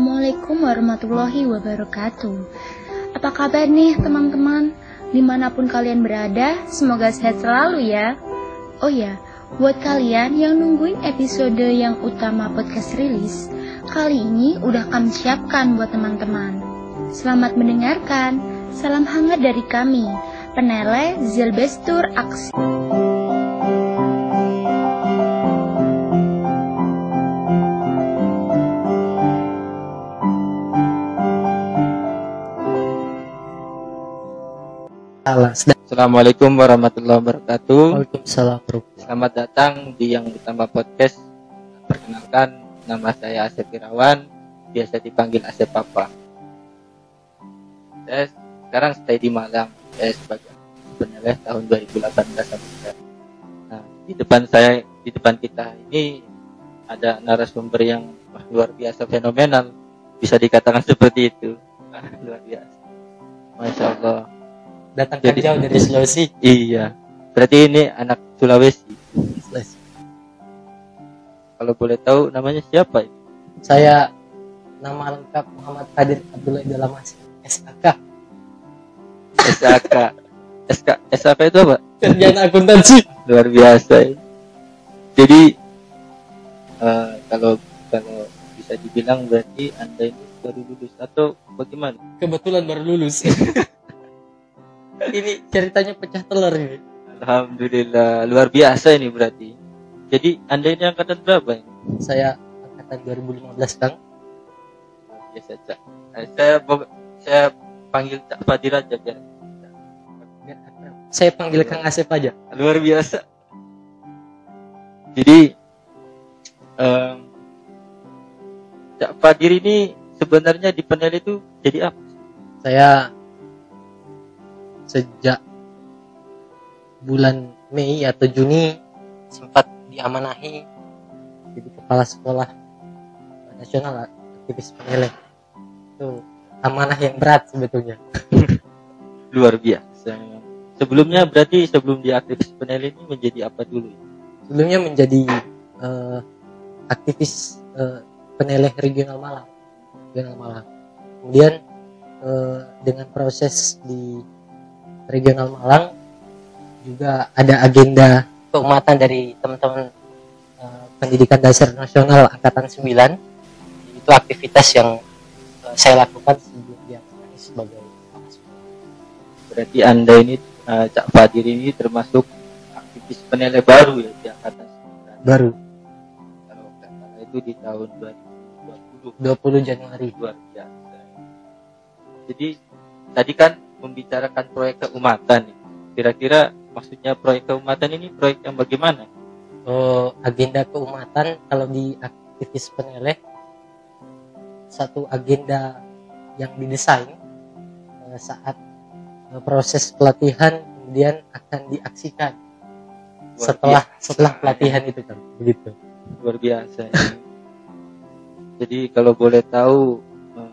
Assalamualaikum warahmatullahi wabarakatuh. Apa kabar nih teman-teman? Di mana pun kalian berada, semoga sehat selalu ya. Oh ya, buat kalian yang nungguin episode yang utama podcast rilis, kali ini udah kami siapkan buat teman-teman. Selamat mendengarkan. Salam hangat dari kami, Penele Zilbestur Aksi. Assalamualaikum warahmatullahi wabarakatuh. Waalaikumsalam. Selamat datang di yang utama podcast. Perkenalkan, nama saya Asep Irawan, biasa dipanggil Asep Papa. Saya sekarang stay di Malang. Saya sebagai peneleh tahun 2018 sampai sekarang. Nah, di depan saya, di depan kita ini ada narasumber yang wah, luar biasa fenomenal. Bisa dikatakan seperti itu. Luar biasa. Masya Allah. Datang Jadi- jauh dari Sulawesi. Iya. Berarti ini anak Sulawesi. Sulawesi. Kalau boleh tahu namanya siapa? ya? Saya nama lengkap Muhammad Kadir Abdullah Idalamas SAK SAK. SK, SAK itu apa? Sarjana Akuntansi. Luar biasa. ya. Jadi eh, kalau kalau bisa dibilang berarti anda ini baru lulus atau bagaimana? Kebetulan baru lulus. ini ceritanya pecah telur ini. Alhamdulillah luar biasa ini berarti. Jadi anda ini angkatan berapa? Ini? Saya angkatan 2015 Kang. Biasa Cak. Eh, saya saya panggil Cak Fadir aja biar. Saya panggil Kang Asep aja. luar biasa. Jadi em, Cak Fadir ini sebenarnya di panel itu jadi apa? Saya sejak bulan Mei atau Juni sempat diamanahi jadi kepala sekolah nasional aktivis peneleh itu amanah yang berat sebetulnya Luar biasa. Sebelumnya berarti sebelum di aktivis panel ini menjadi apa dulu? sebelumnya menjadi eh, aktivis eh, peneleh regional Malang regional Malang kemudian eh, dengan proses di regional Malang juga ada agenda keumatan dari teman-teman eh, pendidikan dasar nasional angkatan 9 itu aktivitas yang eh, saya lakukan sebelum dia sebagai. Berarti anda ini eh, Cak Fadir ini termasuk aktivis panel baru ya di angkatan 9. baru Kalau salah itu di tahun 2020 20 Januari luar biasa. Jadi tadi kan membicarakan proyek keumatan. Kira-kira maksudnya proyek keumatan ini proyek yang bagaimana? eh, agenda keumatan kalau di aktivis peneleh satu agenda yang didesain eh, saat eh, proses pelatihan kemudian akan diaksikan Luar setelah biasa. setelah pelatihan itu kan begitu luar biasa. ya. Jadi kalau boleh tahu, eh,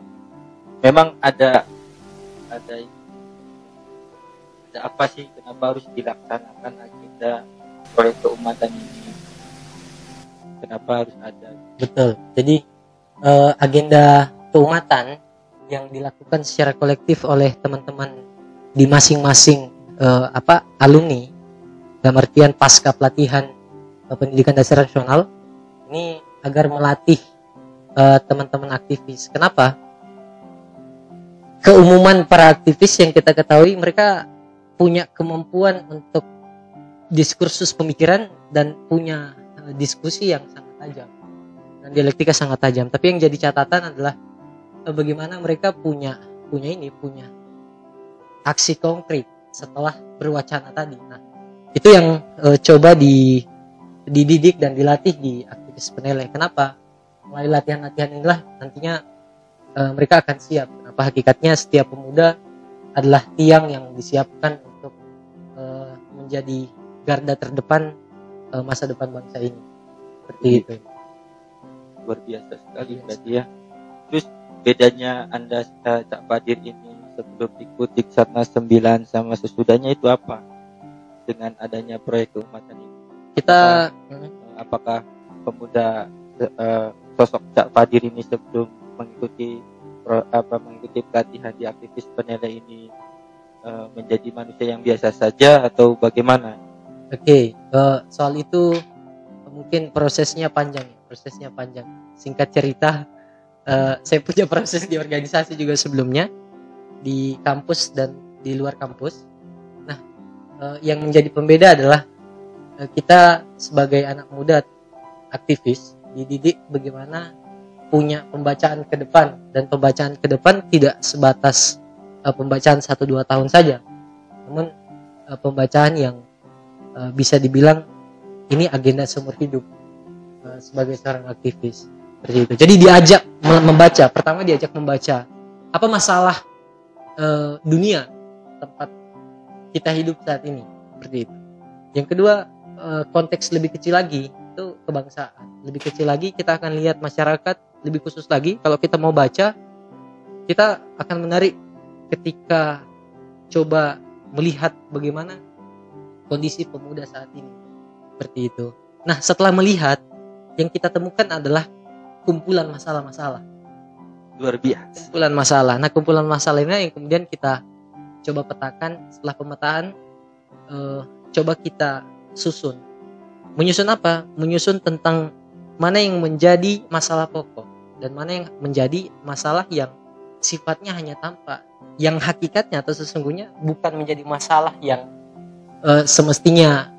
memang ada ada ada apa sih kenapa harus dilaksanakan agenda proyek keumatan ini? Kenapa harus ada? betul jadi eh, agenda keumatan yang dilakukan secara kolektif oleh teman-teman di masing-masing eh, apa alumni dalam artian pasca pelatihan eh, pendidikan dasar nasional ini agar melatih eh, teman-teman aktivis kenapa keumuman para aktivis yang kita ketahui mereka punya kemampuan untuk diskursus pemikiran dan punya eh, diskusi yang sangat tajam. Dan dialektika sangat tajam. Tapi yang jadi catatan adalah eh, bagaimana mereka punya punya ini punya aksi konkret setelah berwacana tadi. Nah itu yang eh, coba di dididik dan dilatih di aktivis peneleh kenapa? Melalui latihan-latihan inilah nantinya mereka akan siap. Kenapa? Hakikatnya setiap pemuda adalah tiang yang disiapkan menjadi garda terdepan eh, masa depan bangsa ini seperti itu luar biasa sekali berarti ya. Terus bedanya anda eh, Cak Fadir ini sebelum ikut Diksarnas 9 sama sesudahnya itu apa? Dengan adanya proyek keumatan ini. kita Eh, Apakah pemuda eh, sosok Cak Fadir ini sebelum mengikuti pro- apa mengikuti pelatihan di aktivis penilai ini eh, menjadi manusia yang biasa saja atau bagaimana? Oke, eh, soal itu mungkin prosesnya panjang ya, prosesnya panjang. Singkat cerita, eh, saya punya proses di organisasi juga sebelumnya di kampus dan di luar kampus. Nah, eh, yang menjadi pembeda adalah eh, kita sebagai anak muda aktivis dididik bagaimana punya pembacaan ke depan dan pembacaan ke depan tidak sebatas eh, pembacaan 1 2 tahun saja. Namun eh, pembacaan yang eh, bisa dibilang ini agenda seumur hidup eh, sebagai seorang aktivis seperti itu. Jadi diajak me- membaca. Pertama diajak membaca apa masalah eh, dunia tempat kita hidup saat ini seperti itu. Yang kedua eh, konteks lebih kecil lagi itu kebangsaan. Lebih kecil lagi kita akan lihat masyarakat lebih khusus lagi kalau kita mau baca kita akan menarik ketika coba melihat bagaimana kondisi pemuda saat ini seperti itu. Nah, setelah melihat yang kita temukan adalah kumpulan masalah-masalah, Luar biasa. kumpulan masalah. Nah, kumpulan masalah ini yang kemudian kita coba petakan setelah pemetaan eh, coba kita susun. Menyusun apa? Menyusun tentang mana yang menjadi masalah pokok dan mana yang menjadi masalah yang sifatnya hanya tampak, yang hakikatnya atau sesungguhnya bukan menjadi masalah yang eh, semestinya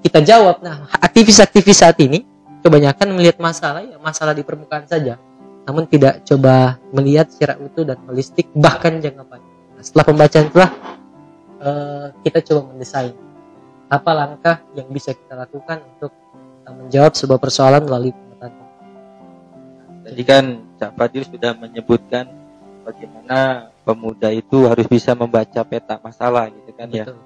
kita jawab. Nah, aktivis-aktivis saat ini kebanyakan melihat masalah ya masalah di permukaan saja, namun tidak coba melihat secara utuh dan holistik bahkan jangka panjang. Nah, setelah pembacaan itulah eh, kita coba mendesain apa langkah yang bisa kita lakukan untuk menjawab sebuah persoalan melalui pemetaan. Tadi kan Cak Fadil sudah menyebutkan bagaimana pemuda itu harus bisa membaca peta masalah gitu kan ya. Betul.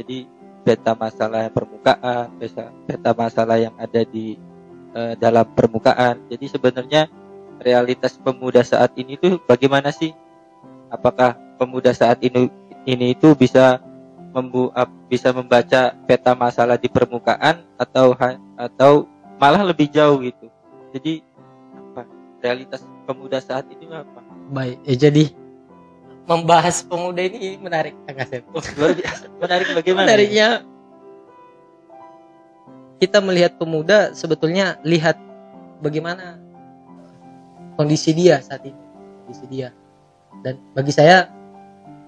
Jadi peta masalah permukaan, peta, peta masalah yang ada di eh, dalam permukaan. Jadi sebenarnya realitas pemuda saat ini tuh bagaimana sih? Apakah pemuda saat ini ini itu bisa membu bisa membaca peta masalah di permukaan atau atau malah lebih jauh gitu. Jadi apa realitas pemuda saat ini apa? Baik, eh, jadi membahas pemuda ini menarik, Kang Asep. Luar biasa. Menarik bagaimana? Menariknya kita melihat pemuda sebetulnya lihat bagaimana kondisi dia saat ini, kondisi dia. Dan bagi saya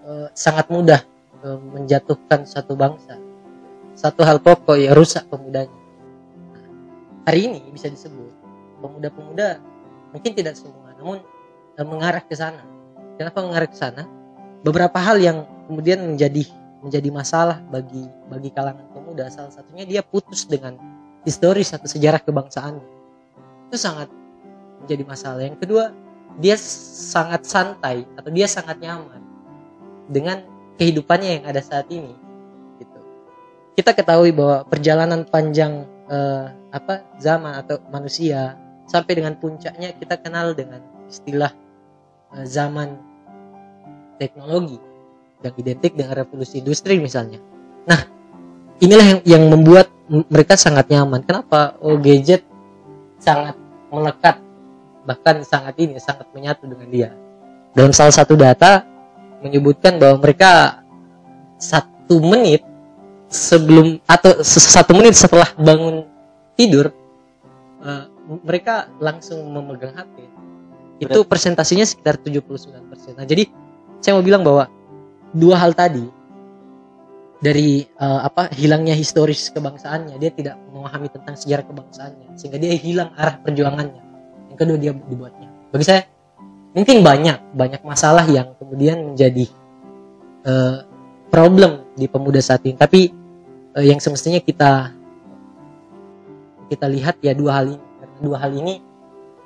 eh, sangat mudah eh, menjatuhkan satu bangsa. Satu hal pokok ya rusak pemudanya. Hari ini bisa disebut pemuda-pemuda mungkin tidak semua, namun mengarah ke sana. Kenapa mengarah ke sana? Beberapa hal yang kemudian menjadi menjadi masalah bagi bagi kalangan pemuda salah satunya dia putus dengan historis atau sejarah kebangsaannya itu sangat menjadi masalah yang kedua dia sangat santai atau dia sangat nyaman dengan kehidupannya yang ada saat ini gitu kita ketahui bahwa perjalanan panjang eh, apa zaman atau manusia sampai dengan puncaknya kita kenal dengan istilah zaman teknologi yang identik dengan revolusi industri misalnya. Nah, inilah yang yang membuat mereka sangat nyaman. Kenapa? Oh, gadget sangat melekat bahkan sangat ini sangat menyatu dengan dia. Dalam salah satu data menyebutkan bahwa mereka satu menit sebelum atau satu menit setelah bangun tidur eh, mereka langsung memegang HP. Itu presentasinya sekitar 79%. Nah, jadi saya mau bilang bahwa dua hal tadi dari eh, apa hilangnya historis kebangsaannya dia tidak memahami tentang sejarah kebangsaannya sehingga dia hilang arah perjuangannya. Yang kedua dia dibuatnya. Bagi saya mungkin banyak banyak masalah yang kemudian menjadi eh, problem di pemuda saat ini. Tapi eh, yang semestinya kita kita lihat ya dua hal ini. Karena dua hal ini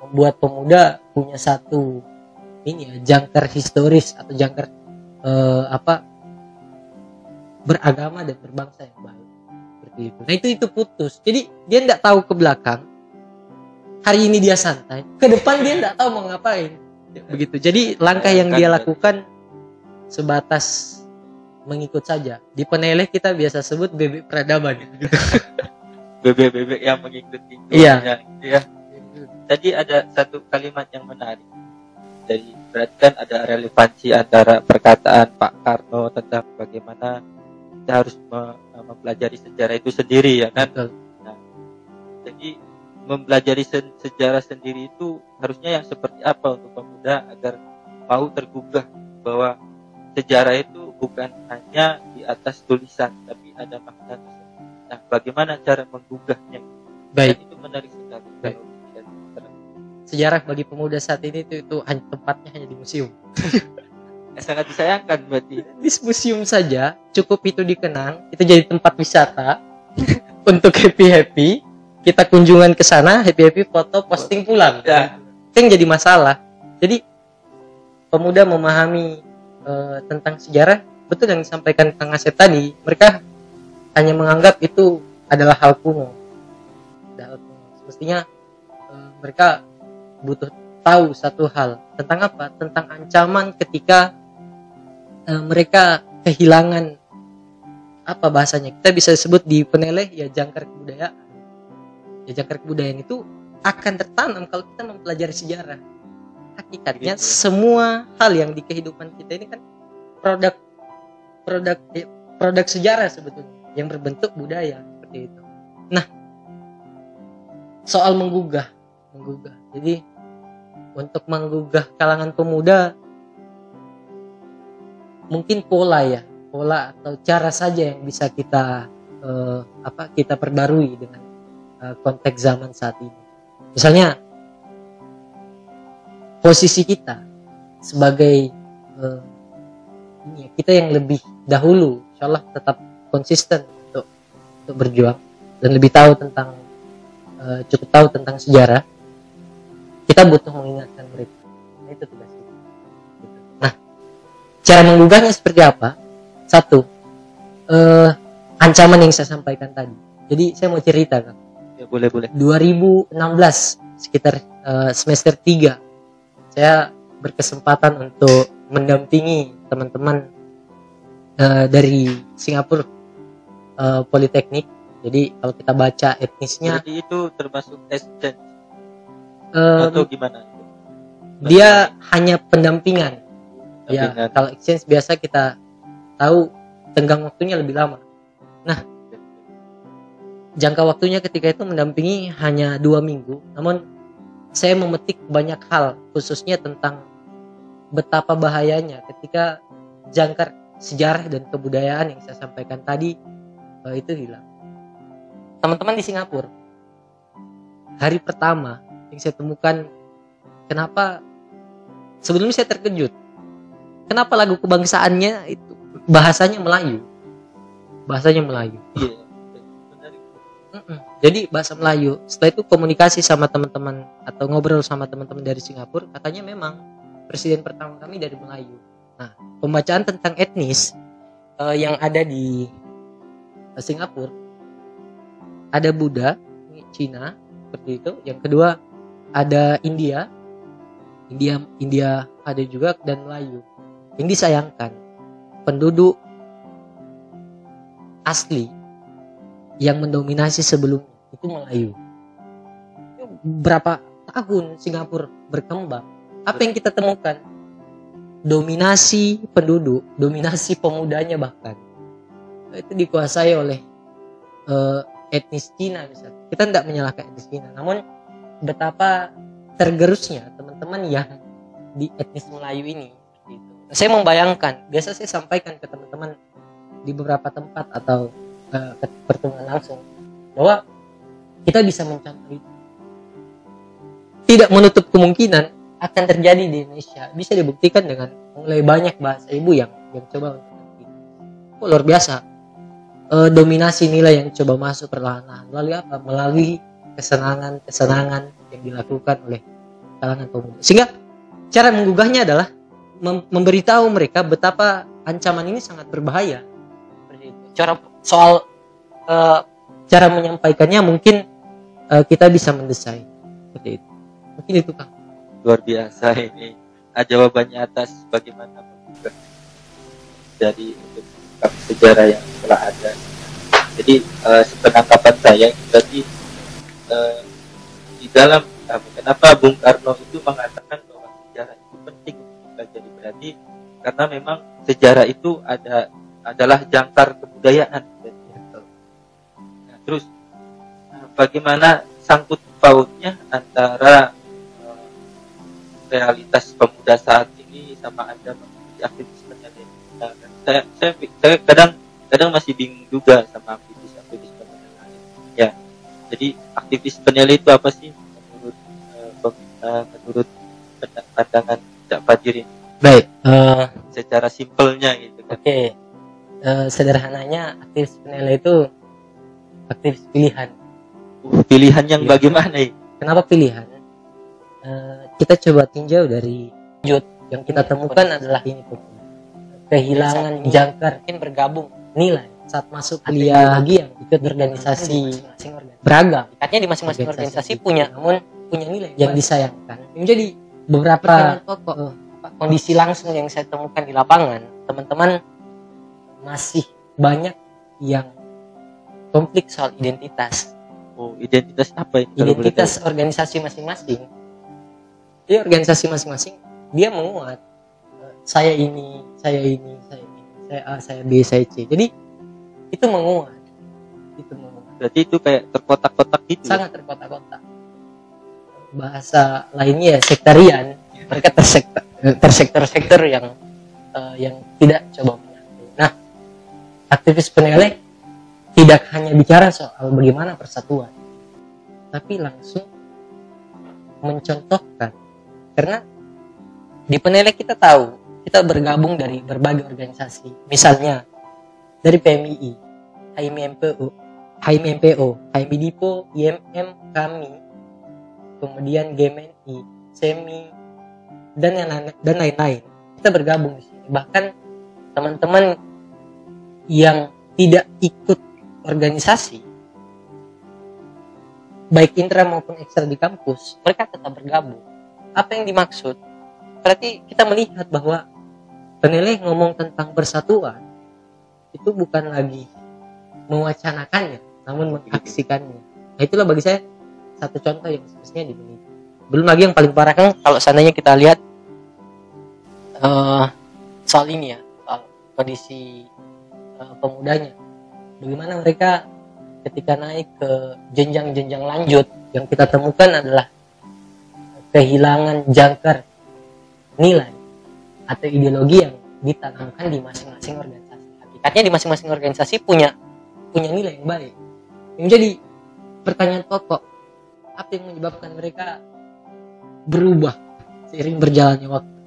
membuat pemuda punya satu ini ya jangkar historis atau jangkar eh, apa beragama dan berbangsa yang baik seperti itu. Nah itu itu putus. Jadi dia tidak tahu ke belakang. Hari ini dia santai, ke depan dia tidak tahu mau ngapain. Begitu. Jadi langkah yang dia lakukan sebatas mengikut saja. Di peneleh kita biasa sebut bebek peradaban. Bebek-bebek yang mengikuti Iya. gitu ya. Tadi ada satu kalimat yang menarik. dari berarti kan ada relevansi antara perkataan Pak Karno tentang bagaimana kita harus me- mempelajari sejarah itu sendiri ya kan. Betul. Jadi mempelajari se- sejarah sendiri itu harusnya yang seperti apa untuk pemuda agar mau tergugah bahwa sejarah itu bukan hanya di atas tulisan tapi ada makna. Nah, bagaimana cara menggugahnya? Baik. Sejarah bagi pemuda saat ini itu, itu hanya tempatnya hanya di museum. Sangat disayangkan berarti. Di museum saja cukup itu dikenang, itu jadi tempat wisata untuk happy happy. Kita kunjungan ke sana, happy happy foto, posting pulang. Ya. Itu yang jadi masalah. Jadi pemuda memahami eh, tentang sejarah, betul yang disampaikan Kang Asep tadi, mereka hanya menganggap itu adalah hal kuno. Adalah hal kuno. Semestinya eh, mereka butuh tahu satu hal tentang apa? Tentang ancaman ketika eh, mereka kehilangan apa bahasanya? Kita bisa sebut di peneleh ya jangkar kebudayaan. Ya jangkar kebudayaan itu akan tertanam kalau kita mempelajari sejarah. Hakikatnya Gitu. semua hal yang di kehidupan kita ini kan produk produk eh, produk sejarah sebetulnya yang berbentuk budaya seperti itu. Nah, soal menggugah, menggugah. Jadi untuk menggugah kalangan pemuda mungkin pola ya, pola atau cara saja yang bisa kita eh, apa kita perbarui dengan eh, konteks zaman saat ini. Misalnya posisi kita sebagai eh, ini ya, kita yang lebih dahulu, insya Allah tetap konsisten untuk untuk berjuang dan lebih tahu tentang eh, cukup tahu tentang sejarah. Kita butuh cara menggugahnya seperti apa? Satu, eh, ancaman yang saya sampaikan tadi. Jadi saya mau cerita kan. Ya boleh boleh. 2016 sekitar eh, semester 3 saya berkesempatan untuk mendampingi teman-teman eh, dari Singapura eh, Politeknik. Jadi kalau kita baca etnisnya Jadi itu termasuk exchange eh, atau gimana? dia hanya pendampingan. Ya, Pendampingan. kalau exchange biasa kita tahu tenggang waktunya lebih lama. Jangka waktunya ketika itu mendampingi hanya dua minggu, namun saya memetik banyak hal, khususnya tentang betapa bahayanya ketika jangkar sejarah dan kebudayaan yang saya sampaikan tadi eh, itu hilang. Teman-teman di Singapura, hari pertama yang saya temukan, kenapa sebelumnya saya terkejut, kenapa lagu kebangsaannya itu bahasanya Melayu, bahasanya Melayu. Iya. Mm-mm. Jadi bahasa Melayu. Setelah itu komunikasi sama teman-teman atau ngobrol sama teman-teman dari Singapura, katanya memang presiden pertama kami dari Melayu. Nah, pembacaan tentang etnis eh, yang ada di eh, Singapura ada Buddha, Cina seperti itu. Yang kedua ada India, India India ada juga dan Melayu. Yang disayangkan penduduk asli yang mendominasi sebelum itu Melayu. Berapa tahun Singapura berkembang? Apa yang kita temukan? Dominasi penduduk, dominasi pemudanya bahkan itu dikuasai oleh eh, etnis Cina misalnya. Kita tidak menyalahkan etnis Cina, namun betapa tergerusnya teman-teman yang di etnis Melayu ini. Saya membayangkan, biasa saya sampaikan ke teman-teman di beberapa tempat atau eh, ke pertemuan langsung bahwa kita bisa mencontoh itu. Tidak menutup kemungkinan akan terjadi di Indonesia. Bisa dibuktikan dengan mulai banyak bahasa ibu yang yang coba untuk. Oh, luar biasa. Eh, dominasi nilai yang coba masuk perlahan-lahan. Melalui apa? Melalui kesenangan-kesenangan yang dilakukan oleh kalangan pemuda. Sehingga cara menggugahnya adalah mem- memberitahu mereka betapa ancaman ini sangat berbahaya. Cara soal eh, cara menyampaikannya mungkin eh, kita bisa mendesain seperti itu. Mungkin itu Kang. luar biasa ini ah, jawabannya atas bagaimana membuka dari untuk sejarah yang telah ada jadi eh, sepenangkapan saya berarti eh, di dalam kenapa Bung Karno itu mengatakan Jadi karena memang sejarah itu ada adalah jangkar kebudayaan. Nah, terus eh, bagaimana sangkut pautnya antara eh, realitas pemuda saat ini sama anda mengikuti aktivisme nah, saya, saya saya kadang kadang masih bingung juga sama aktivis aktivis peneliti ya jadi aktivis penilai itu apa sih? Menurut uh, menurut pandangan Cak Fajir baik. Uh, secara simpelnya gitu kan. oke. Okay. uh, sederhananya aktivis penilai itu aktivis pilihan. Uh, pilihan yang ya. bagaimana ya? kenapa pilihan? Uh, kita coba tinjau dari wujud yang kita temukan adalah ini tuh kehilangan jangkar. mungkin bergabung. Nilai. Saat masuk kuliah lagi yang ikut organisasi. masing-masing beragam. Ikatnya di masing-masing organisasi, organisasi punya namun punya nilai. yang disayangkan. Menjadi beberapa pokok. uh, kondisi langsung yang saya temukan di lapangan teman-teman masih banyak yang konflik soal identitas. Oh identitas apa itu identitas organisasi masing-masing. Jadi organisasi masing-masing dia menguat. Saya ini saya ini saya ini saya A saya B saya C. Jadi itu menguat. Itu menguat. Berarti itu kayak terkotak-kotak gitu ya? sangat terkotak-kotak. Bahasa lainnya ya sektarian. Mereka tersektor tersektor-sektor yang uh, yang tidak coba menyatu nah aktivis peneleh tidak hanya bicara soal bagaimana persatuan tapi langsung mencontohkan. Karena di penelek kita tahu kita bergabung dari berbagai organisasi. Misalnya dari PMII HMMPO HMMPO HMIDIPO IMM kami kemudian GMNI SEMI dan yang dan lain-lain. Kita bergabung di sini. Bahkan teman-teman yang tidak ikut organisasi baik intra maupun ekstra di kampus mereka tetap bergabung. Apa yang dimaksud? Berarti kita melihat bahwa penilai ngomong tentang persatuan itu bukan lagi mewacanakannya namun mengaksikannya. Nah itulah bagi saya satu contoh yang semestinya dimiliki. Belum lagi yang paling parah kan kalau seandainya kita lihat uh, soal ini ya soal kondisi uh, pemudanya bagaimana mereka ketika naik ke jenjang-jenjang lanjut yang kita temukan adalah kehilangan jangkar nilai atau ideologi yang ditanamkan di masing-masing organisasi. Hakikatnya di masing-masing organisasi punya punya nilai yang baik. Yang menjadi pertanyaan pokok, apa yang menyebabkan mereka berubah seiring berjalannya waktu?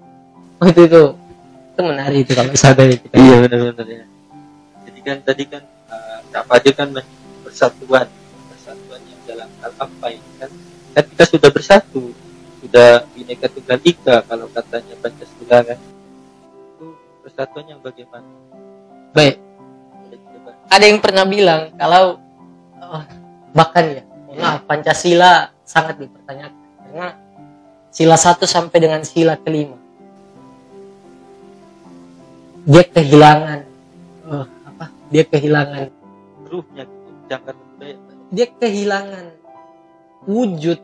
Oh itu itu. Itu menarik itu kalau sadar itu. Iya benar-benar ya. Jadi kan tadi kan uh, apa aja kan persatuan, persatuan yang dalam hal apa ini kan? Kan kita sudah bersatu. Sudah bineka tunggal ika kalau katanya Pancasila kan. Itu persatuan yang bagaimana? Baik. Ada yang pernah bilang kalau oh, bahkan ya maaf Pancasila sangat dipertanyakan. Karena sila satu sampai dengan sila kelima dia kehilangan. Oh, apa? Dia kehilangan. Ruhnya jangan dia kehilangan wujud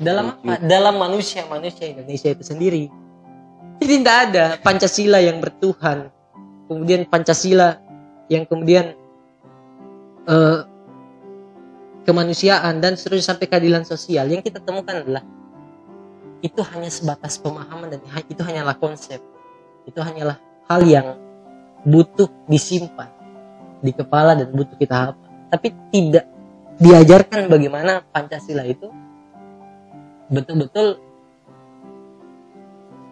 dalam apa? Dalam manusia manusia Indonesia itu sendiri. Jadi tidak ada Pancasila yang bertuhan, kemudian Pancasila yang kemudian uh, kemanusiaan dan seterusnya sampai keadilan sosial. Yang kita temukan adalah itu hanya sebatas pemahaman dan itu hanyalah konsep. Itu hanyalah hal yang butuh disimpan di kepala dan butuh kita apa tapi tidak diajarkan bagaimana Pancasila itu betul-betul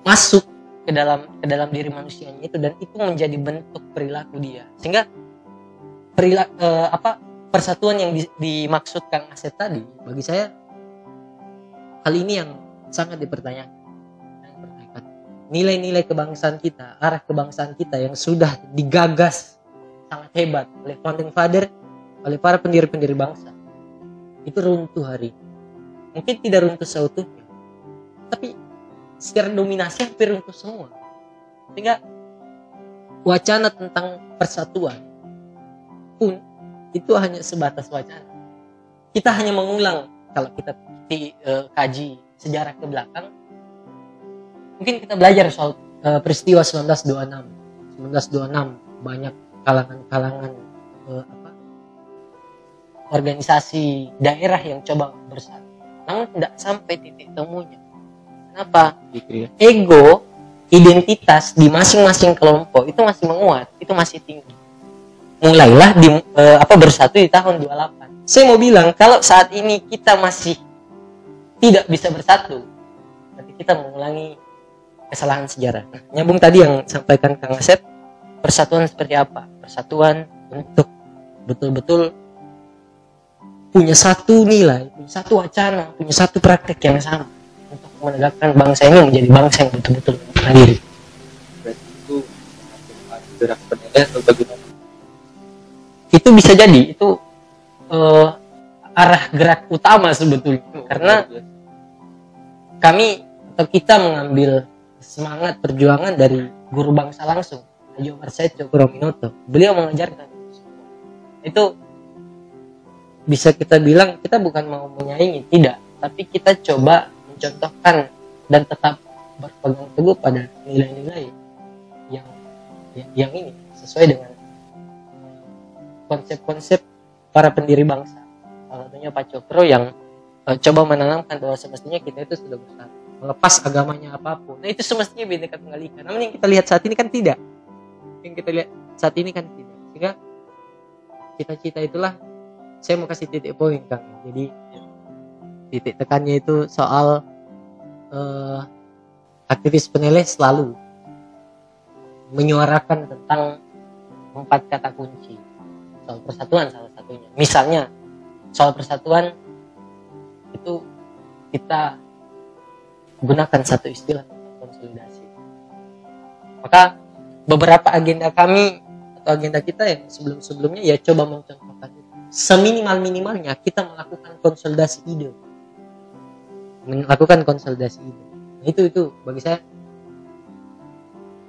masuk ke dalam ke dalam diri manusianya itu dan itu menjadi bentuk perilaku dia. Sehingga perilaku eh, apa persatuan yang di, dimaksudkan aset tadi bagi saya hal ini yang sangat dipertanyakan nilai-nilai kebangsaan kita arah kebangsaan kita yang sudah digagas sangat hebat oleh founding father oleh para pendiri-pendiri bangsa. Itu runtuh hari mungkin tidak runtuh seutuhnya tapi secara dominasi hampir runtuh semua. Sehingga wacana tentang persatuan pun itu hanya sebatas wacana. Kita hanya mengulang kalau kita di, uh, kaji sejarah ke belakang mungkin kita belajar soal eh, peristiwa 1926 1926 banyak kalangan-kalangan eh, apa organisasi daerah yang coba bersatu. Namun tidak sampai titik temunya. Kenapa? Gitu ya. ego identitas di masing-masing kelompok itu masih menguat itu masih tinggi. Mulailah di eh, apa bersatu di tahun 28 saya mau bilang kalau saat ini kita masih tidak bisa bersatu berarti kita mengulangi kesalahan sejarah Nah, nyambung tadi yang sampaikan Kang Asep persatuan seperti apa persatuan untuk betul-betul punya satu nilai punya satu wacana punya satu praktek yang sama untuk menegakkan bangsa ini menjadi bangsa yang betul-betul mandiri Berarti itu masuk gerak penilai atau bagaimana? itu bisa jadi itu eh, arah gerak utama sebetulnya karena biasa. kami atau kita mengambil semangat perjuangan dari guru bangsa langsung Haji Omar Said Cokro Minoto. Beliau mengajarkan. Itu bisa kita bilang kita bukan mau menyaingi tidak. Tapi kita coba mencontohkan dan tetap berpegang teguh pada nilai-nilai yang yang, yang ini sesuai dengan konsep-konsep para pendiri bangsa. Salah satunya Pak Cokro yang eh, coba menanamkan bahwa semestinya kita itu sudah bersatu melepas agamanya apa pun. Nah itu semestinya bineka tunggal ika namun yang kita lihat saat ini kan tidak. Yang kita lihat saat ini kan tidak. Sehingga cita-cita itulah saya mau kasih titik poin kang. Jadi titik tekannya itu soal eh, aktivis penilai selalu menyuarakan tentang empat kata kunci. Soal persatuan salah satunya. Misalnya soal persatuan itu kita gunakan satu istilah konsolidasi. Maka beberapa agenda kami atau agenda kita yang sebelum-sebelumnya ya coba mencontohkan. Itu seminimal minimalnya kita melakukan konsolidasi ide. Melakukan konsolidasi ide. Nah, itu itu bagi saya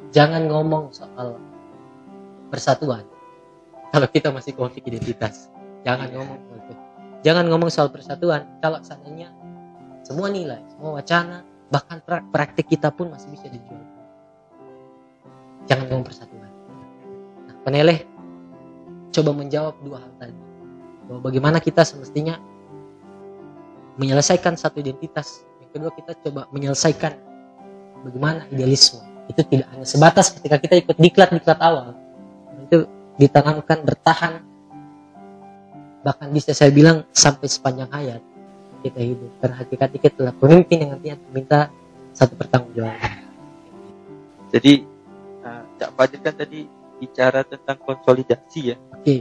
jangan ngomong soal persatuan kalau kita masih konflik identitas. Jangan ngomong jangan ngomong soal persatuan kalau seandainya semua nilai semua wacana bahkan pra- praktik kita pun masih bisa dijual. Jangan ngomong persatuan. Nah, peneleh coba menjawab dua hal tadi. Bahwa bagaimana kita semestinya menyelesaikan satu identitas. Yang kedua kita coba menyelesaikan bagaimana idealisme. Itu tidak hanya sebatas ketika kita ikut diklat diklat awal. Itu ditanamkan bertahan. Bahkan bisa saya bilang sampai sepanjang hayat kita hidup karena hakikat kita adalah pemimpin yang nantinya meminta satu pertanggungjawaban Jadi uh, Cak Fajar kan tadi bicara tentang konsolidasi ya. oke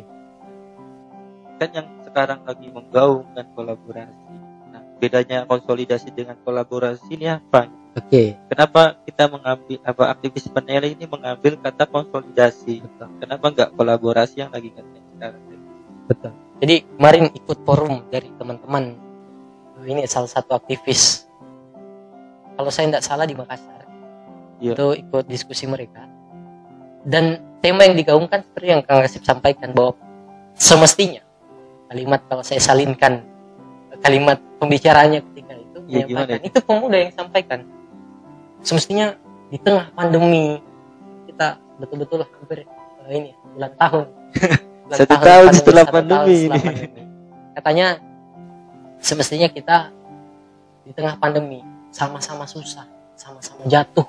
Kan yang sekarang lagi menggaungkan kolaborasi. Nah, bedanya konsolidasi dengan kolaborasi ini apa? oke Kenapa kita mengambil apa aktivis penilai ini mengambil kata konsolidasi? betul Kenapa nggak kolaborasi yang lagi sekarang? betul jadi kemarin ikut forum dari teman-teman ini salah satu aktivis kalau saya tidak salah di Makassar Iya. itu ikut diskusi mereka dan tema yang digaungkan seperti yang Kang Rasif sampaikan bahwa semestinya kalimat kalau saya salinkan kalimat pembicaraannya ketika itu Iya, menyampaikan itu pemuda yang sampaikan semestinya di tengah pandemi kita betul-betul hampir eh, ini bulan tahun Bulan Satu tahun pandemi, setelah pandemi tahun setelah ini. pandemi. katanya semestinya kita di tengah pandemi sama-sama susah sama-sama jatuh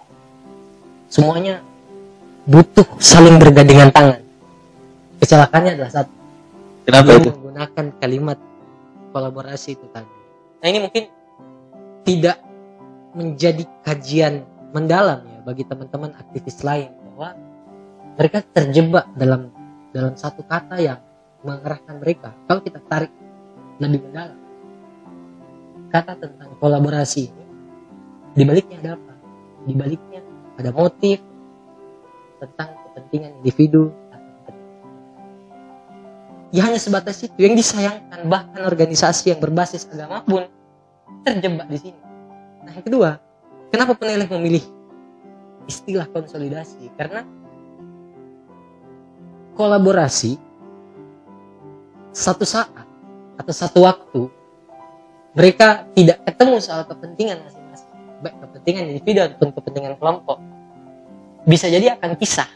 semuanya butuh saling bergandengan tangan kecelakaannya adalah satu Kenapa itu? menggunakan kalimat kolaborasi itu tadi. Nah ini mungkin tidak menjadi kajian mendalam ya bagi teman-teman aktivis lain bahwa mereka terjebak dalam dalam satu kata yang mengarahkan mereka. Kalau kita tarik lebih mendalam, kata tentang kolaborasi ini, di baliknya ada apa? Di baliknya ada motif tentang kepentingan individu ya hanya sebatas itu yang disayangkan. Bahkan organisasi yang berbasis agama pun terjebak di sini. Nah yang kedua kenapa penilai memilih istilah konsolidasi? Karena kolaborasi satu saat atau satu waktu mereka tidak ketemu soal kepentingan masing-masing. Baik kepentingan individu ataupun kepentingan kelompok. Bisa jadi akan kisah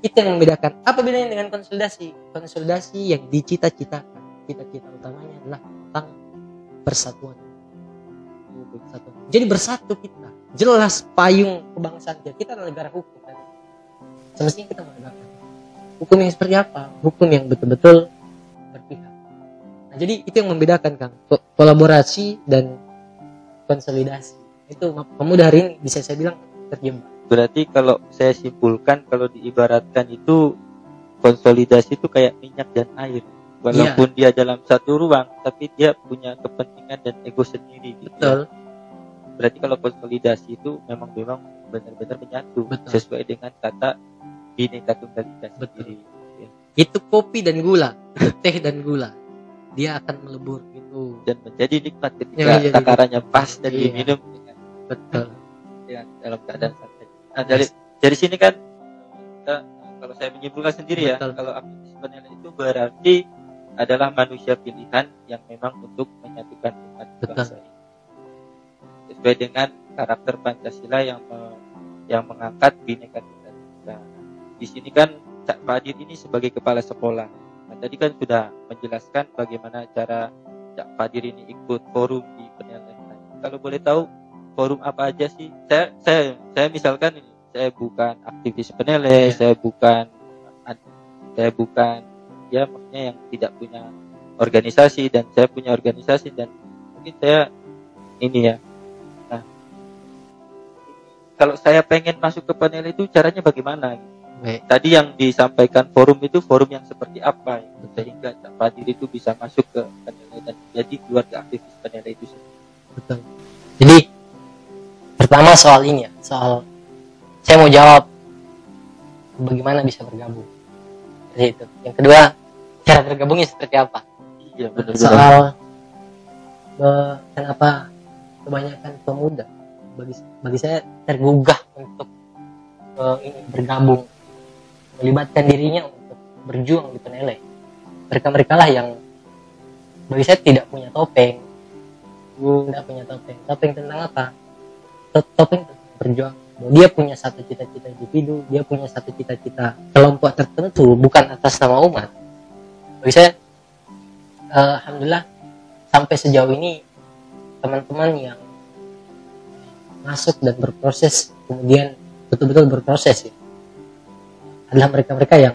itu yang membedakan. Apa bedanya dengan konsolidasi? Konsolidasi yang dicita-citakan. Cita-cita utamanya adalah tentang persatuan. Jadi bersatu kita. Jelas payung kebangsaan kita. Kita adalah negara hukum. Semestinya kita menegakkan hukum yang seperti apa? Hukum yang betul-betul nah jadi itu yang membedakan kang Ko- kolaborasi dan konsolidasi itu pemuda hari ini bisa saya bilang terjemah Berarti kalau saya simpulkan kalau diibaratkan itu konsolidasi itu kayak minyak dan air. Walaupun dia dalam satu ruang, tapi dia punya kepentingan dan ego sendiri. gitu ya. betul Berarti kalau konsolidasi itu memang memang benar-benar menyatu Betul. sesuai dengan kata bineka tunggal ika Betul. sendiri. itu kopi dan gula teh dan gula dia akan melebur gitu Dan menjadi nikmat ketika Ya, takarannya pas dan Iya. diminum dengan, betul dengan dalam keadaan santai. Nah, dari dari sini kan kita, kalau saya menyimpulkan sendiri ya, Betul. kalau aktivis penilai itu berarti adalah manusia pilihan yang memang untuk menyatukan umat bangsa ini. Sesuai dengan karakter Pancasila yang me- yang mengangkat bineka tunggal ika. Di sini kan Cak Fadir ini sebagai kepala sekolah. Nah, tadi kan sudah menjelaskan bagaimana cara Cak Fadir ini ikut forum di penilaian. Kalau boleh tahu forum apa aja sih? Saya saya saya misalkan ini, saya bukan aktivis penilai, Ya. saya bukan saya bukan ya maksudnya yang tidak punya organisasi dan saya punya organisasi dan mungkin saya ini ya. Nah, kalau saya pengen masuk ke penilai itu caranya bagaimana? Tadi yang disampaikan forum itu forum yang seperti apa ya? sehingga Cak Fadir itu bisa masuk ke penilai dan jadi keluarga aktivis penilai itu sendiri. betul. Jadi pertama soal ini ya soal saya mau jawab bagaimana bisa bergabung. Seperti itu. Yang kedua cara bergabungnya seperti apa? Iya benar soal kenapa kebanyakan pemuda. Bagi bagi saya tergugah untuk ini bergabung melibatkan dirinya untuk berjuang di peneleh. Mereka mereka lah yang bagi saya tidak punya topeng. Tidak punya topeng. Topeng tentang apa? To- topeng tentang berjuang. Dia punya satu cita-cita individu dia punya satu cita-cita kelompok tertentu bukan atas nama umat. Bagi saya eh, alhamdulillah sampai sejauh ini teman-teman yang masuk dan berproses kemudian betul-betul berproses ya adalah mereka-mereka yang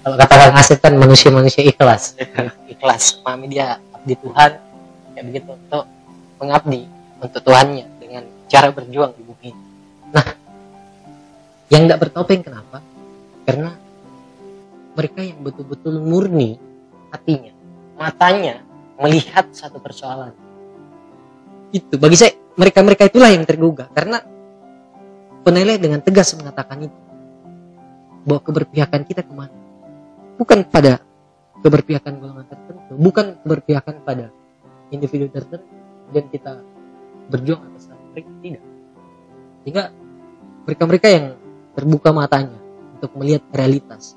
kalau kata Kang Asep kan manusia-manusia ikhlas. Ikhlas pahami dia abdi Tuhan kayak begitu untuk mengabdi untuk Tuhannya dengan cara berjuang di bumi. Nah yang tidak bertopeng kenapa? Karena mereka yang betul-betul murni hatinya matanya melihat satu persoalan. Itu bagi saya mereka-mereka itulah yang tergugah. Karena penilai dengan tegas mengatakan itu bahwa keberpihakan kita ke mana bukan pada keberpihakan golongan tertentu bukan keberpihakan pada individu tertentu dan kita berjuang atas nama mereka tidak sehingga mereka-mereka yang terbuka matanya untuk melihat realitas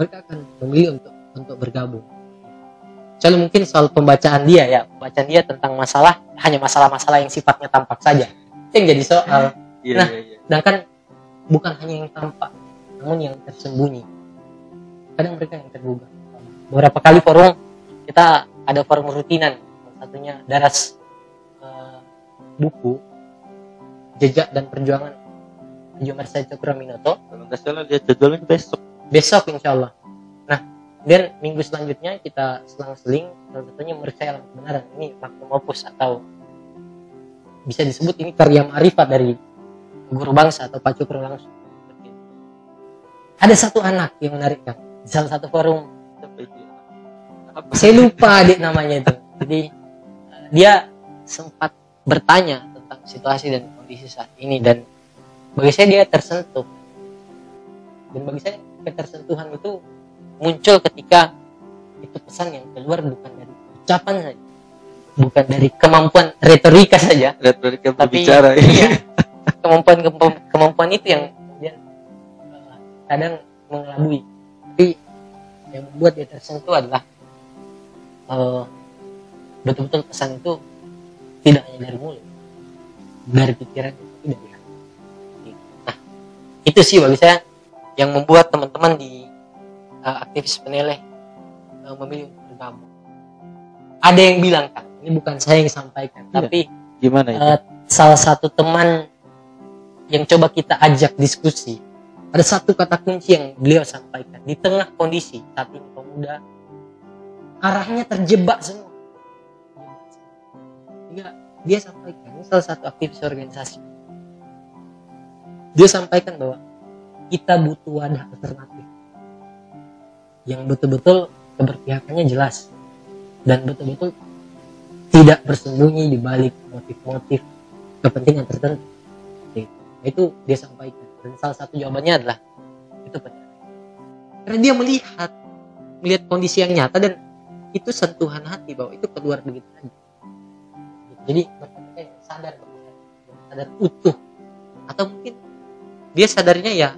mereka akan memilih untuk untuk bergabung Soalnya mungkin soal pembacaan dia ya, pembacaan dia tentang masalah hanya masalah-masalah yang sifatnya tampak saja. Yang jadi soal. Iya, Nah. iya, iya. Sedangkan bukan hanya yang tampak, namun yang tersembunyi. Kadang mereka yang tergugah. Beberapa kali forum kita ada forum rutinan, satunya daras eh, buku jejak dan perjuangan Haji Umar Said Cokro-Minoto Kalau nggak salah lihat jadwalnya besok. besok insya Allah. Nah, dan minggu selanjutnya kita selang-seling salah satunya mereka dalam kebenaran ini maklum opus atau bisa disebut ini karya ma'rifat dari guru bangsa atau Pak Cukro langsung. Ada satu anak yang menarik kan di salah satu forum. Apa? saya lupa adik namanya itu jadi dia sempat bertanya tentang situasi dan kondisi saat ini dan bagi saya dia tersentuh dan bagi saya ketersentuhan itu muncul ketika itu pesan yang keluar bukan dari ucapan saja bukan dari kemampuan retorika saja Lihat mereka tapi berbicara. iya, kemampuan kemampuan itu yang kadang mengelabui tapi yang membuat dia tersentuh adalah eh, betul-betul pesan itu tidak hanya dari mulut dari pikiran tapi dari hati nah itu sih bagi saya yang membuat teman-teman di uh, aktivis peneleh uh, memilih untuk bergabung ada yang bilang kan ini bukan saya yang sampaikan Iya. tapi Gimana itu? uh, salah satu teman yang coba kita ajak diskusi ada satu kata kunci yang beliau sampaikan di tengah kondisi saat ini pemuda arahnya terjebak semua Sehingga dia sampaikan ini salah satu aktivis organisasi dia sampaikan bahwa kita butuh wadah alternatif yang betul-betul keberpihakannya jelas dan betul-betul tidak bersembunyi di balik motif-motif kepentingan tertentu. Itu dia sampaikan. Dan salah satu jawabannya adalah itu benar. Karena dia melihat melihat kondisi yang nyata dan itu sentuhan hati bahwa itu keluar begitu saja. Jadi mereka yang sadar sadar utuh atau mungkin dia sadarnya ya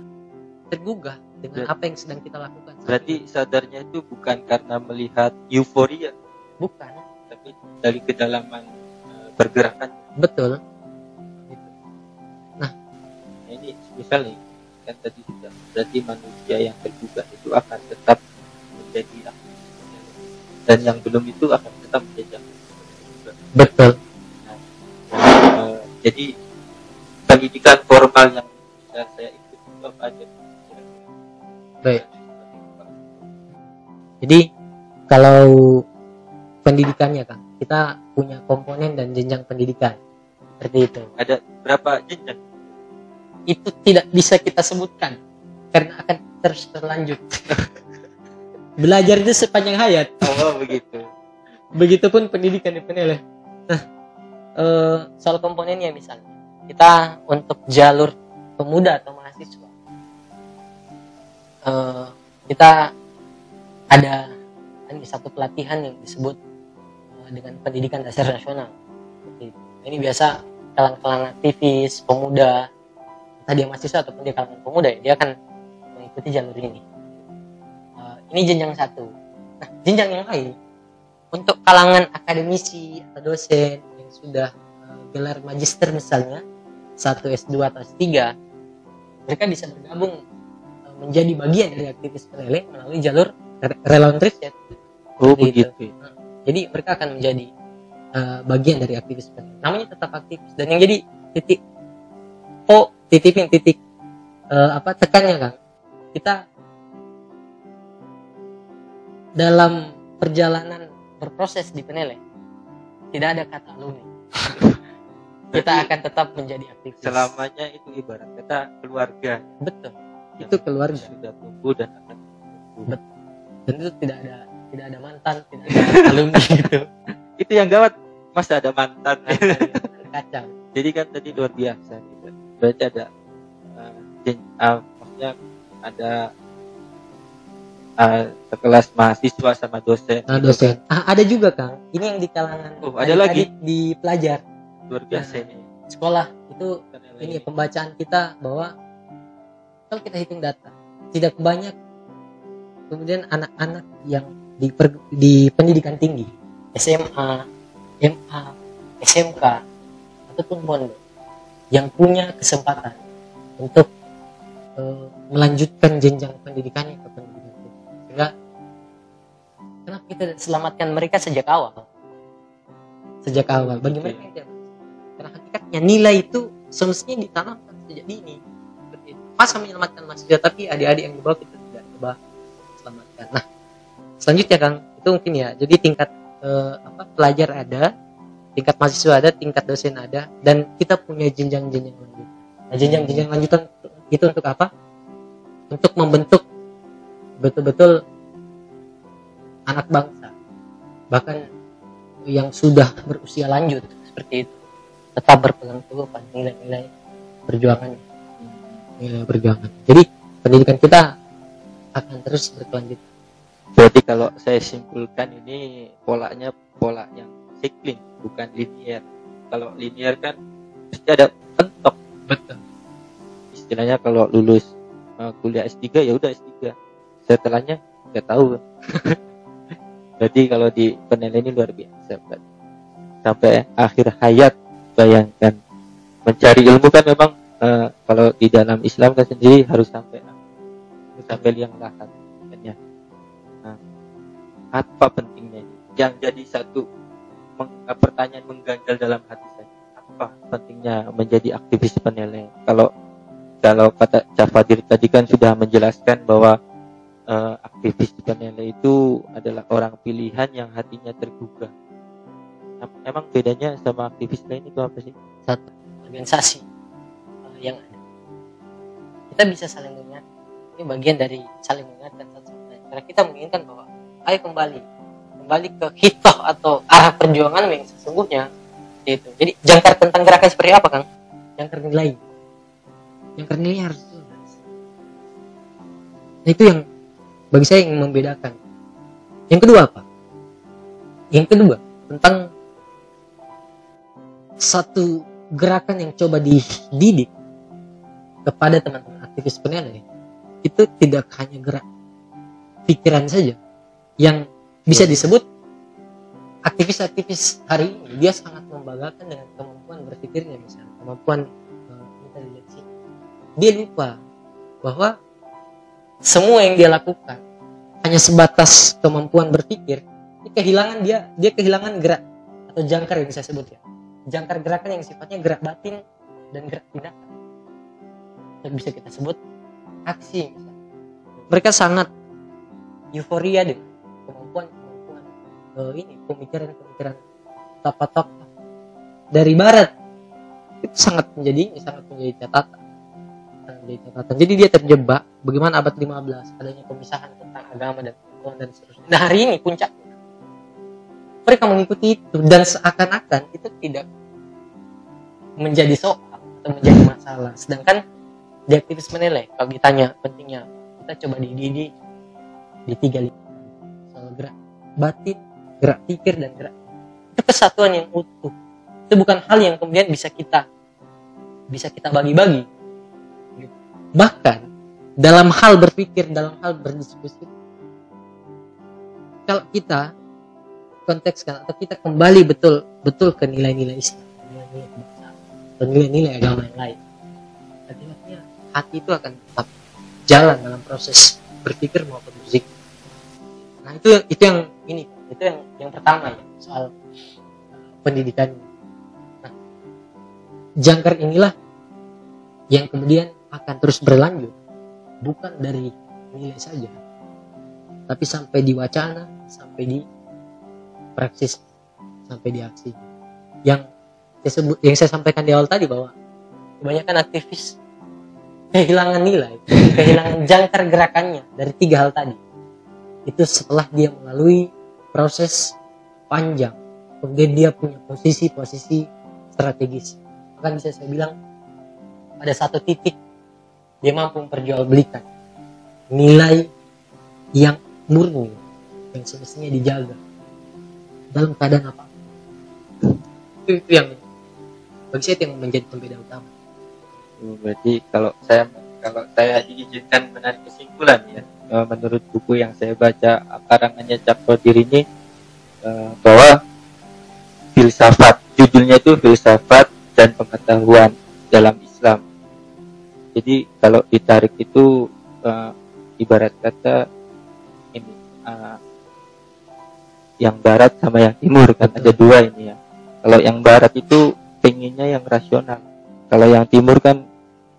tergugah dengan Ber- apa yang sedang kita lakukan. Berarti ini. sadarnya itu bukan karena melihat euforia, bukan tapi dari kedalaman eh, pergerakan. betul. Misalnya kan tadi sudah berarti manusia yang tergugah itu akan tetap menjadi dan yang belum itu akan tetap menjadi. Betul. Eh, jadi pendidikan formal yang bisa saya ikut itu apa aja? Baik. Jadi kalau pendidikannya kan kita punya komponen dan jenjang pendidikan seperti itu. Ada berapa jenjang? Itu tidak bisa kita sebutkan karena akan terus berlanjut. Belajar itu sepanjang hayat. Oh begitu. Begitupun pendidikan di Peneleh. Nah, eh, soal komponennya misalnya, kita untuk jalur pemuda atau mahasiswa, eh, kita ada ini satu pelatihan yang disebut eh, dengan pendidikan dasar nasional. Itu. Ini biasa kalangan-kalangan aktivis, pemuda, tadi yang mahasiswa ataupun dia kalangan pemuda, ya, dia akan mengikuti jalur ini. Eh, ini jenjang satu. Nah, jenjang yang lain untuk kalangan akademisi atau dosen yang sudah eh, gelar magister misalnya satu S2 atau S3 mereka bisa bergabung eh, menjadi bagian dari aktivis peneleh melalui jalur re- relawan riset Oh itu. begitu. jadi mereka akan menjadi eh, bagian dari aktivis namanya tetap aktivis dan yang jadi titik oh titipin titik. Eh, apa tekannya kan kita dalam perjalanan berproses di peneleh tidak ada kata alumni kita akan tetap menjadi aktivis. Selamanya itu ibarat kata keluarga. Betul. Itu keluarga. sudah tumbuh dan akan tumbuh. Betul. dan itu tidak ada tidak ada mantan tidak ada alumni gitu. Itu yang gawat. Masa ada mantan. kacau. Jadi kan tadi luar biasa. gitu. Berarti ada uh, uh, maksudnya ada uh, sekelas mahasiswa sama dosen. nah dosen ah, ada juga kang ini yang di kalangan Oh, ada lagi? di pelajar. Luar biasa ini. sekolah itu Karena ini lagi- pembacaan kita bahwa kalau kita hitung data tidak banyak kemudian anak-anak yang di, per- di pendidikan tinggi SMA, MA, SMK ataupun pondok yang punya kesempatan untuk eh, melanjutkan jenjang pendidikannya ke pendidikan sehingga kenapa kita selamatkan mereka sejak awal. Sejak awal. Bagi mereka yang karena hakikatnya nilai itu semestinya ditanamkan sejak dini. Seperti itu. masa menyelamatkan mahasiswa tapi adik-adik yang di bawah kita tidak coba selamatkan. Nah selanjutnya kang itu mungkin ya. Jadi tingkat eh, apa pelajar ada tingkat mahasiswa ada tingkat dosen ada dan kita punya jenjang-jenjang lanjut. Nah jenjang-jenjang lanjutan itu untuk apa? Untuk membentuk betul-betul anak bangsa. Bahkan yang sudah berusia lanjut seperti itu. Tetap berpegang teguh pada nilai-nilai perjuangan. Nilai perjuangan. Jadi pendidikan kita akan terus berkelanjutan Berarti kalau saya simpulkan ini polanya pola yang sikling bukan linear. Kalau linear kan pasti ada pentok. betul Istilahnya kalau lulus uh, kuliah S3 ya udah S3. Setelahnya nggak tahu. Berarti kalau di penilaian ini luar biasa. Berarti. Sampai akhir hayat bayangkan mencari ilmu kan memang eh, kalau di dalam Islam kan sendiri harus sampai harus sampai liang lahat kan ya. Nah, apa pentingnya ini? Yang jadi satu pertanyaan mengganjal dalam hati saya. Apa pentingnya menjadi aktivis penilai? Kalau kalau kata Cafadir tadi kan sudah menjelaskan bahwa eh, aktivis penilai itu adalah orang pilihan yang hatinya tergugah. Em- Emang bedanya sama aktivis lain itu apa sih? satu organisasi uh, yang ada kita bisa saling mengingat ini bagian dari saling mengingatkan satu sama lain karena kita menginginkan bahwa ayo kembali kembali ke hitoh atau arah perjuangan yang sesungguhnya itu jadi jangkar tentang gerakan seperti apa kang? Jangkar nilai. Jangkar nilai harus jelas nah, itu yang bagi saya yang membedakan. Yang kedua apa? Yang kedua tentang satu gerakan yang coba dididik kepada teman-teman aktivis penilai itu tidak hanya gerak pikiran saja. Yang bisa disebut aktivis-aktivis hari ini. Dia sangat membanggakan dengan kemampuan berpikirnya misalnya. Kemampuan uh, intelijensi. Dia lupa bahwa semua yang dia lakukan hanya sebatas kemampuan berpikir ini kehilangan dia dia kehilangan gerak atau jangkar yang bisa sebut ya. Jangkar gerakan yang sifatnya gerak batin dan gerak tindakan. Yang bisa kita sebut aksi misalnya. mereka sangat euforia dengan eh, ini pemikiran pemikiran tokoh-tokoh dari barat. Itu sangat menjadi sangat menjadi catatan. Menjadi catatan. Jadi dia terjebak bagaimana abad 15 adanya pemisahan tentang agama dan pengetahuan dan seterusnya. Nah hari ini puncaknya mereka mengikuti itu dan seakan-akan itu tidak menjadi soal atau menjadi masalah. Sedangkan di aktivis menilai kalau ditanya pentingnya kita coba dididik di tiga lingkungan soal gerak batin gerak pikir dan gerak itu kesatuan yang utuh itu bukan hal yang kemudian bisa kita bisa kita bagi-bagi bahkan dalam hal berpikir dalam hal berdiskusi kalau kita kontekskan atau kita kembali betul betul ke nilai-nilai Islam, nilai-nilai atau nilai-nilai agama yang lain. Artinya hati itu akan tetap jalan dalam proses berpikir maupun musik. Nah itu itu yang ini itu yang yang pertama ya soal uh, pendidikan. Nah, jangkar inilah yang kemudian akan terus berlanjut bukan dari nilai saja tapi sampai di wacana sampai di praksis sampai di aksi yang saya sebut yang saya sampaikan di awal tadi bahwa kebanyakan aktivis kehilangan nilai kehilangan jangkar gerakannya dari tiga hal tadi itu setelah dia melalui proses panjang. Kemudian dia punya posisi-posisi strategis. Bahkan bisa saya bilang pada satu titik dia mampu memperjualbelikan. Nilai yang murni yang semestinya dijaga dalam keadaan apa? Itu, itu yang bagi saya itu yang menjadi pembeda utama. Oh, Berarti kalau saya kalau saya diizinkan menarik kesimpulan ya eh, menurut buku yang saya baca karangannya Capodir ini eh, bahwa filsafat judulnya itu filsafat dan pengetahuan dalam Islam. Jadi kalau ditarik itu eh, ibarat kata ini eh, yang barat sama yang timur kan ada dua ini ya. Kalau yang barat itu pengennya yang rasional. Kalau yang timur kan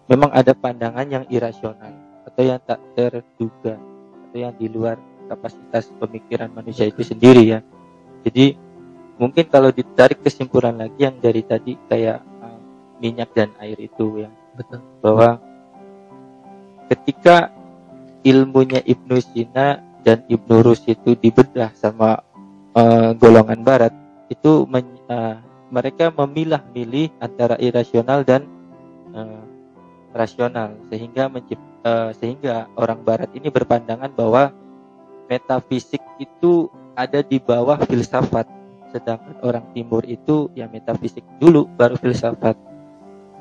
memang ada pandangan yang irasional atau yang tak terduga atau yang di luar kapasitas pemikiran manusia itu sendiri ya. Jadi mungkin kalau ditarik kesimpulan lagi yang dari tadi kayak uh, minyak dan air itu ya betul bahwa ketika ilmunya Ibnu Sina dan Ibnu Rus itu dibedah sama uh, golongan barat itu men- uh, mereka memilah-milih antara irasional dan uh, rasional sehingga mencipt- uh, sehingga orang barat ini berpandangan bahwa metafisik itu ada di bawah filsafat sedangkan orang timur itu ya metafisik dulu baru filsafat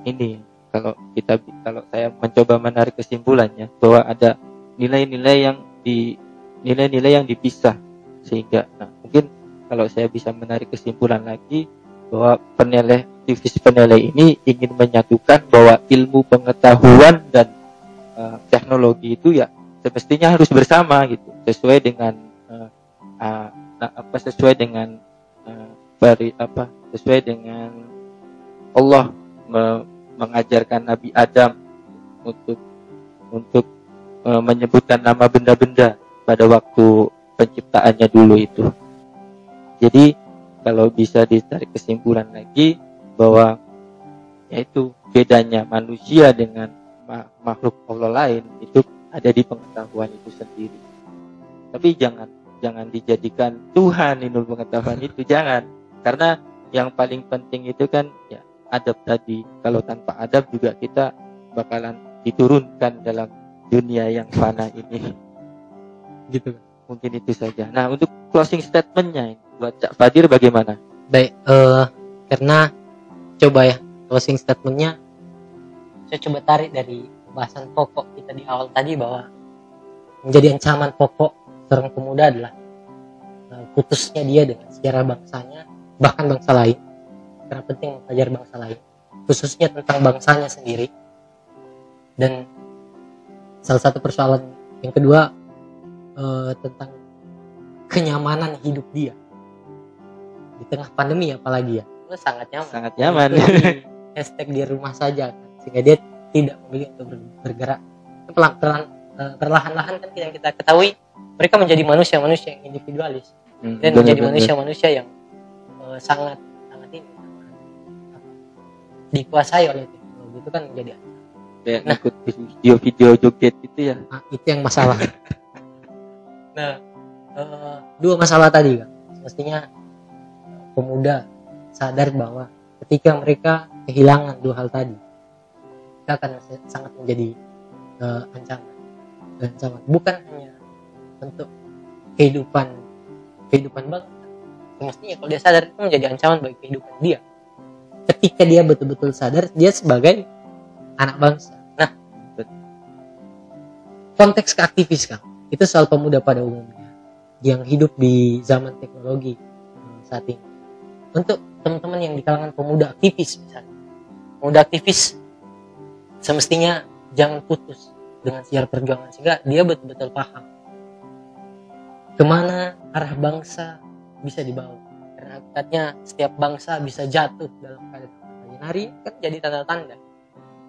ini. Kalau kita kalau saya mencoba menarik kesimpulannya bahwa ada nilai-nilai yang di nilai-nilai yang dipisah sehingga nah, mungkin kalau saya bisa menarik kesimpulan lagi bahwa penilai aktivis penilai ini ingin menyatukan bahwa ilmu pengetahuan dan uh, teknologi itu ya semestinya harus bersama gitu sesuai dengan uh, uh, apa sesuai dengan uh, bari apa sesuai dengan Allah me mengajarkan Nabi Adam untuk untuk uh, menyebutkan nama benda-benda pada waktu penciptaannya dulu itu. Jadi kalau bisa ditarik kesimpulan lagi bahwa yaitu bedanya manusia dengan makhluk Allah lain itu ada di pengetahuan itu sendiri. Tapi jangan jangan dijadikan Tuhan ilmu pengetahuan itu jangan karena yang paling penting itu kan ya adab tadi. Kalau tanpa adab juga kita bakalan diturunkan dalam dunia yang fana ini. Gitu. Mungkin itu saja. Nah, untuk closing statementnya buat Cak Fadir bagaimana? Baik, uh, karena coba ya closing statementnya. Saya coba tarik dari bahasan pokok kita di awal tadi bahwa menjadi ancaman pokok seorang pemuda adalah uh, putusnya dia dengan sejarah bangsanya bahkan bangsa lain. Karena penting mempelajari bangsa lain. Khususnya tentang bangsanya sendiri. Dan salah satu persoalan yang kedua uh, tentang kenyamanan hidup dia. Di tengah pandemi apalagi ya itu sangat nyaman. Sangat nyaman. Hashtag di rumah saja kan. Sehingga dia tidak memilih untuk bergerak. Pelan-pelan eh, perlahan-lahan kan yang kita ketahui mereka menjadi manusia-manusia yang individualis. Hmm, dan bener, menjadi manusia-manusia yang uh, sangat sangat ini dikuasai oleh teknologi itu kan menjadi ya, nah. ikut video-video joget itu ya. Nah, itu yang masalah. Nah uh, dua masalah tadi kan. Mestinya pemuda sadar bahwa ketika mereka kehilangan dua hal tadi mereka akan sangat menjadi uh, ancaman. Ancaman. Bukan hanya untuk kehidupan kehidupan bangsa. Semestinya kalau dia sadar itu menjadi ancaman bagi kehidupan dia. Ketika dia betul-betul sadar dia sebagai anak bangsa. Nah konteks keaktivis kan? Itu soal pemuda pada umumnya. Yang hidup di zaman teknologi eh, saat ini. Untuk teman-teman yang di kalangan pemuda aktivis misalnya. Pemuda aktivis semestinya jangan putus dengan siar perjuangan sehingga dia betul-betul paham ke mana arah bangsa bisa dibawa. Karena katanya setiap bangsa bisa jatuh dalam keadaan hari kan jadi tanda-tanda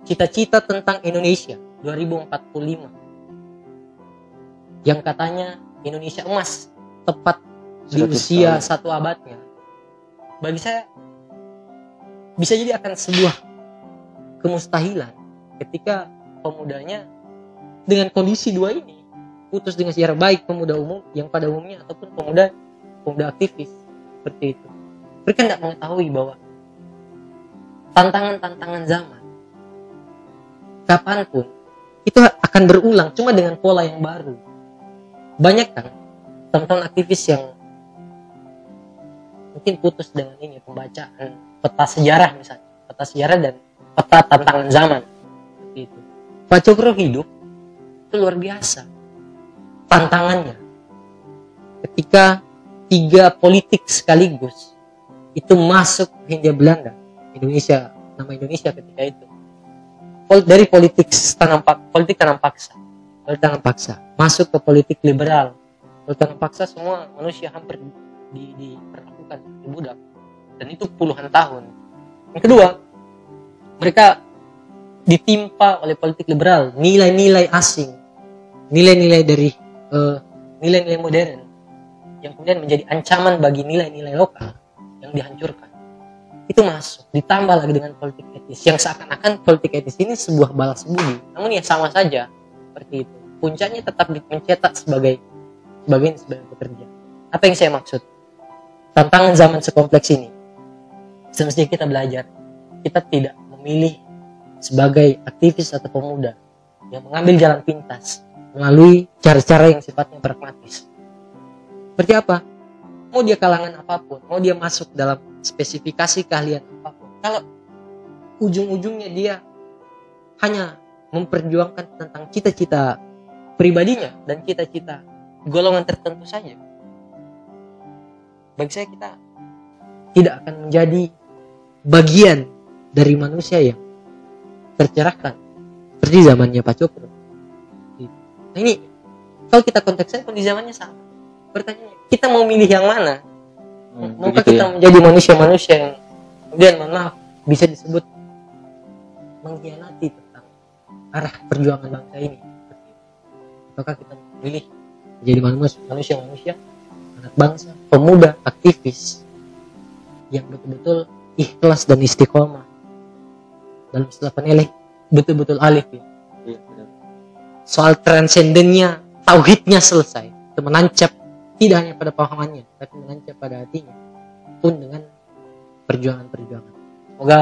cita-cita tentang Indonesia 2045 yang katanya Indonesia emas tepat di usia satu abadnya bagi saya bisa jadi akan sebuah kemustahilan ketika pemudanya dengan kondisi dua ini putus dengan sejarah baik pemuda umum yang pada umumnya ataupun pemuda pemuda aktivis seperti itu. Mereka tidak mengetahui bahwa tantangan-tantangan zaman kapan pun itu akan berulang cuma dengan pola yang baru. Banyak kan teman-teman aktivis yang mungkin putus dengan ini pembacaan peta sejarah misalnya. Peta sejarah dan peta tantangan zaman. Seperti itu Pak Cokro hidup? Itu luar biasa. Tantangannya. Ketika tiga politik sekaligus itu masuk Hindia Belanda Indonesia nama Indonesia ketika itu. Dari politik tanam politik tanam paksa. Politik tanam paksa. Masuk ke politik liberal. Politik tanam paksa semua manusia hampir di, di bukan budak. Dan itu puluhan tahun. Yang kedua mereka ditimpa oleh politik liberal. Nilai-nilai asing. Nilai-nilai dari eh, nilai-nilai modern yang kemudian menjadi ancaman bagi nilai-nilai lokal yang dihancurkan. Itu masuk ditambah lagi dengan politik etis. Yang seakan-akan politik etis ini sebuah balas budi. Namun ya sama saja seperti itu. Puncaknya tetap mencetak sebagai sebagai sebagai pekerja. Apa yang saya maksud tantangan zaman sekompleks ini. Semestinya kita belajar. Kita tidak memilih sebagai aktivis atau pemuda yang mengambil jalan pintas melalui cara-cara yang sifatnya pragmatis. Seperti apa? Mau dia kalangan apa pun mau dia masuk dalam spesifikasi keahlian apa pun kalau ujung-ujungnya dia hanya memperjuangkan tentang cita-cita pribadinya dan cita-cita golongan tertentu saja bagi saya kita tidak akan menjadi bagian dari manusia yang tercerahkan seperti zamannya Pak Cokro. Nah ini kalau kita konteksnya kondisi zamannya sama. Pertanyaannya, kita mau milih yang mana? Hmm, Maukah kita ya. menjadi manusia-manusia yang kemudian mohon maaf bisa disebut mengkhianati tentang arah perjuangan bangsa ini? Apakah kita memilih menjadi manusia- manusia-manusia anak bangsa, pemuda, aktivis yang betul-betul ikhlas dan istiqomah dalam istilah peneleh betul-betul alif ya. Iya, benar. soal transendennya tauhidnya selesai itu menancap tidak hanya pada pahamannya tapi menancap pada hatinya pun dengan perjuangan-perjuangan semoga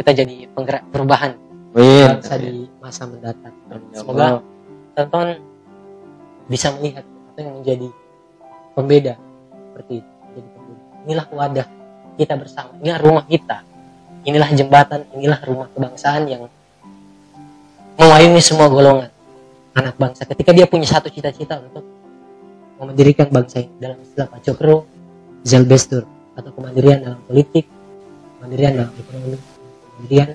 kita jadi penggerak perubahan Amin. bangsa di masa mendatang ya semoga teman-teman bisa melihat apa yang menjadi pembeda. Seperti itu. Menjadi pembeda. inilah wadah kita bersama. Inilah rumah kita. Inilah jembatan. Inilah rumah kebangsaan yang memayungi semua golongan anak bangsa. Ketika dia punya satu cita-cita untuk memendirikan bangsa ini. Dalam istilah Pak Cokro Zelbestur. Atau kemandirian dalam politik kemandirian dalam ekonomi kemandirian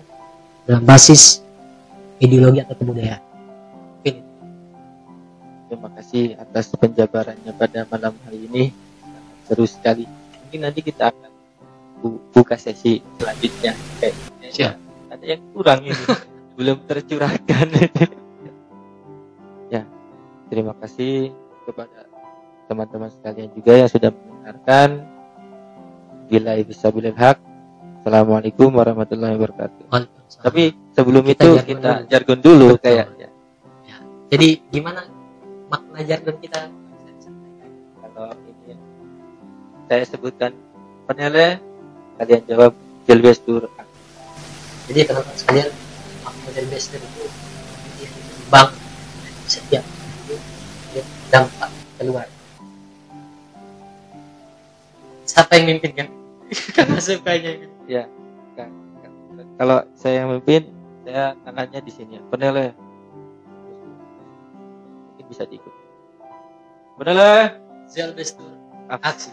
dalam basis ideologi atau kebudayaan. Terima kasih atas penjabarannya pada malam hari ini. Sangat Seru sekali. Mungkin nanti kita akan bu- buka sesi selanjutnya. Kayaknya Siap. ada yang kurang ini. Belum tercurahkan. ya, terima kasih kepada teman-teman sekalian juga yang sudah mendengarkan. Bila bisa hak. Assalamualaikum warahmatullahi wabarakatuh. Tapi sebelum Kita itu jargon kita dulu. jargon dulu Betul. kayaknya. jadi gimana makna jargon kita. Kalau ini saya sebutkan. Penilai kalian jawab Jelbestur jadi teman-teman sekalian makna dari bester itu bang setiap dampak keluar. Siapa yang mimpin kan? Karena sukanya kan? Ya kan, kan. kalau saya yang memimpin saya tangannya di sini. Penilai bisa diikut. Penilai Zelbestur aksi aksi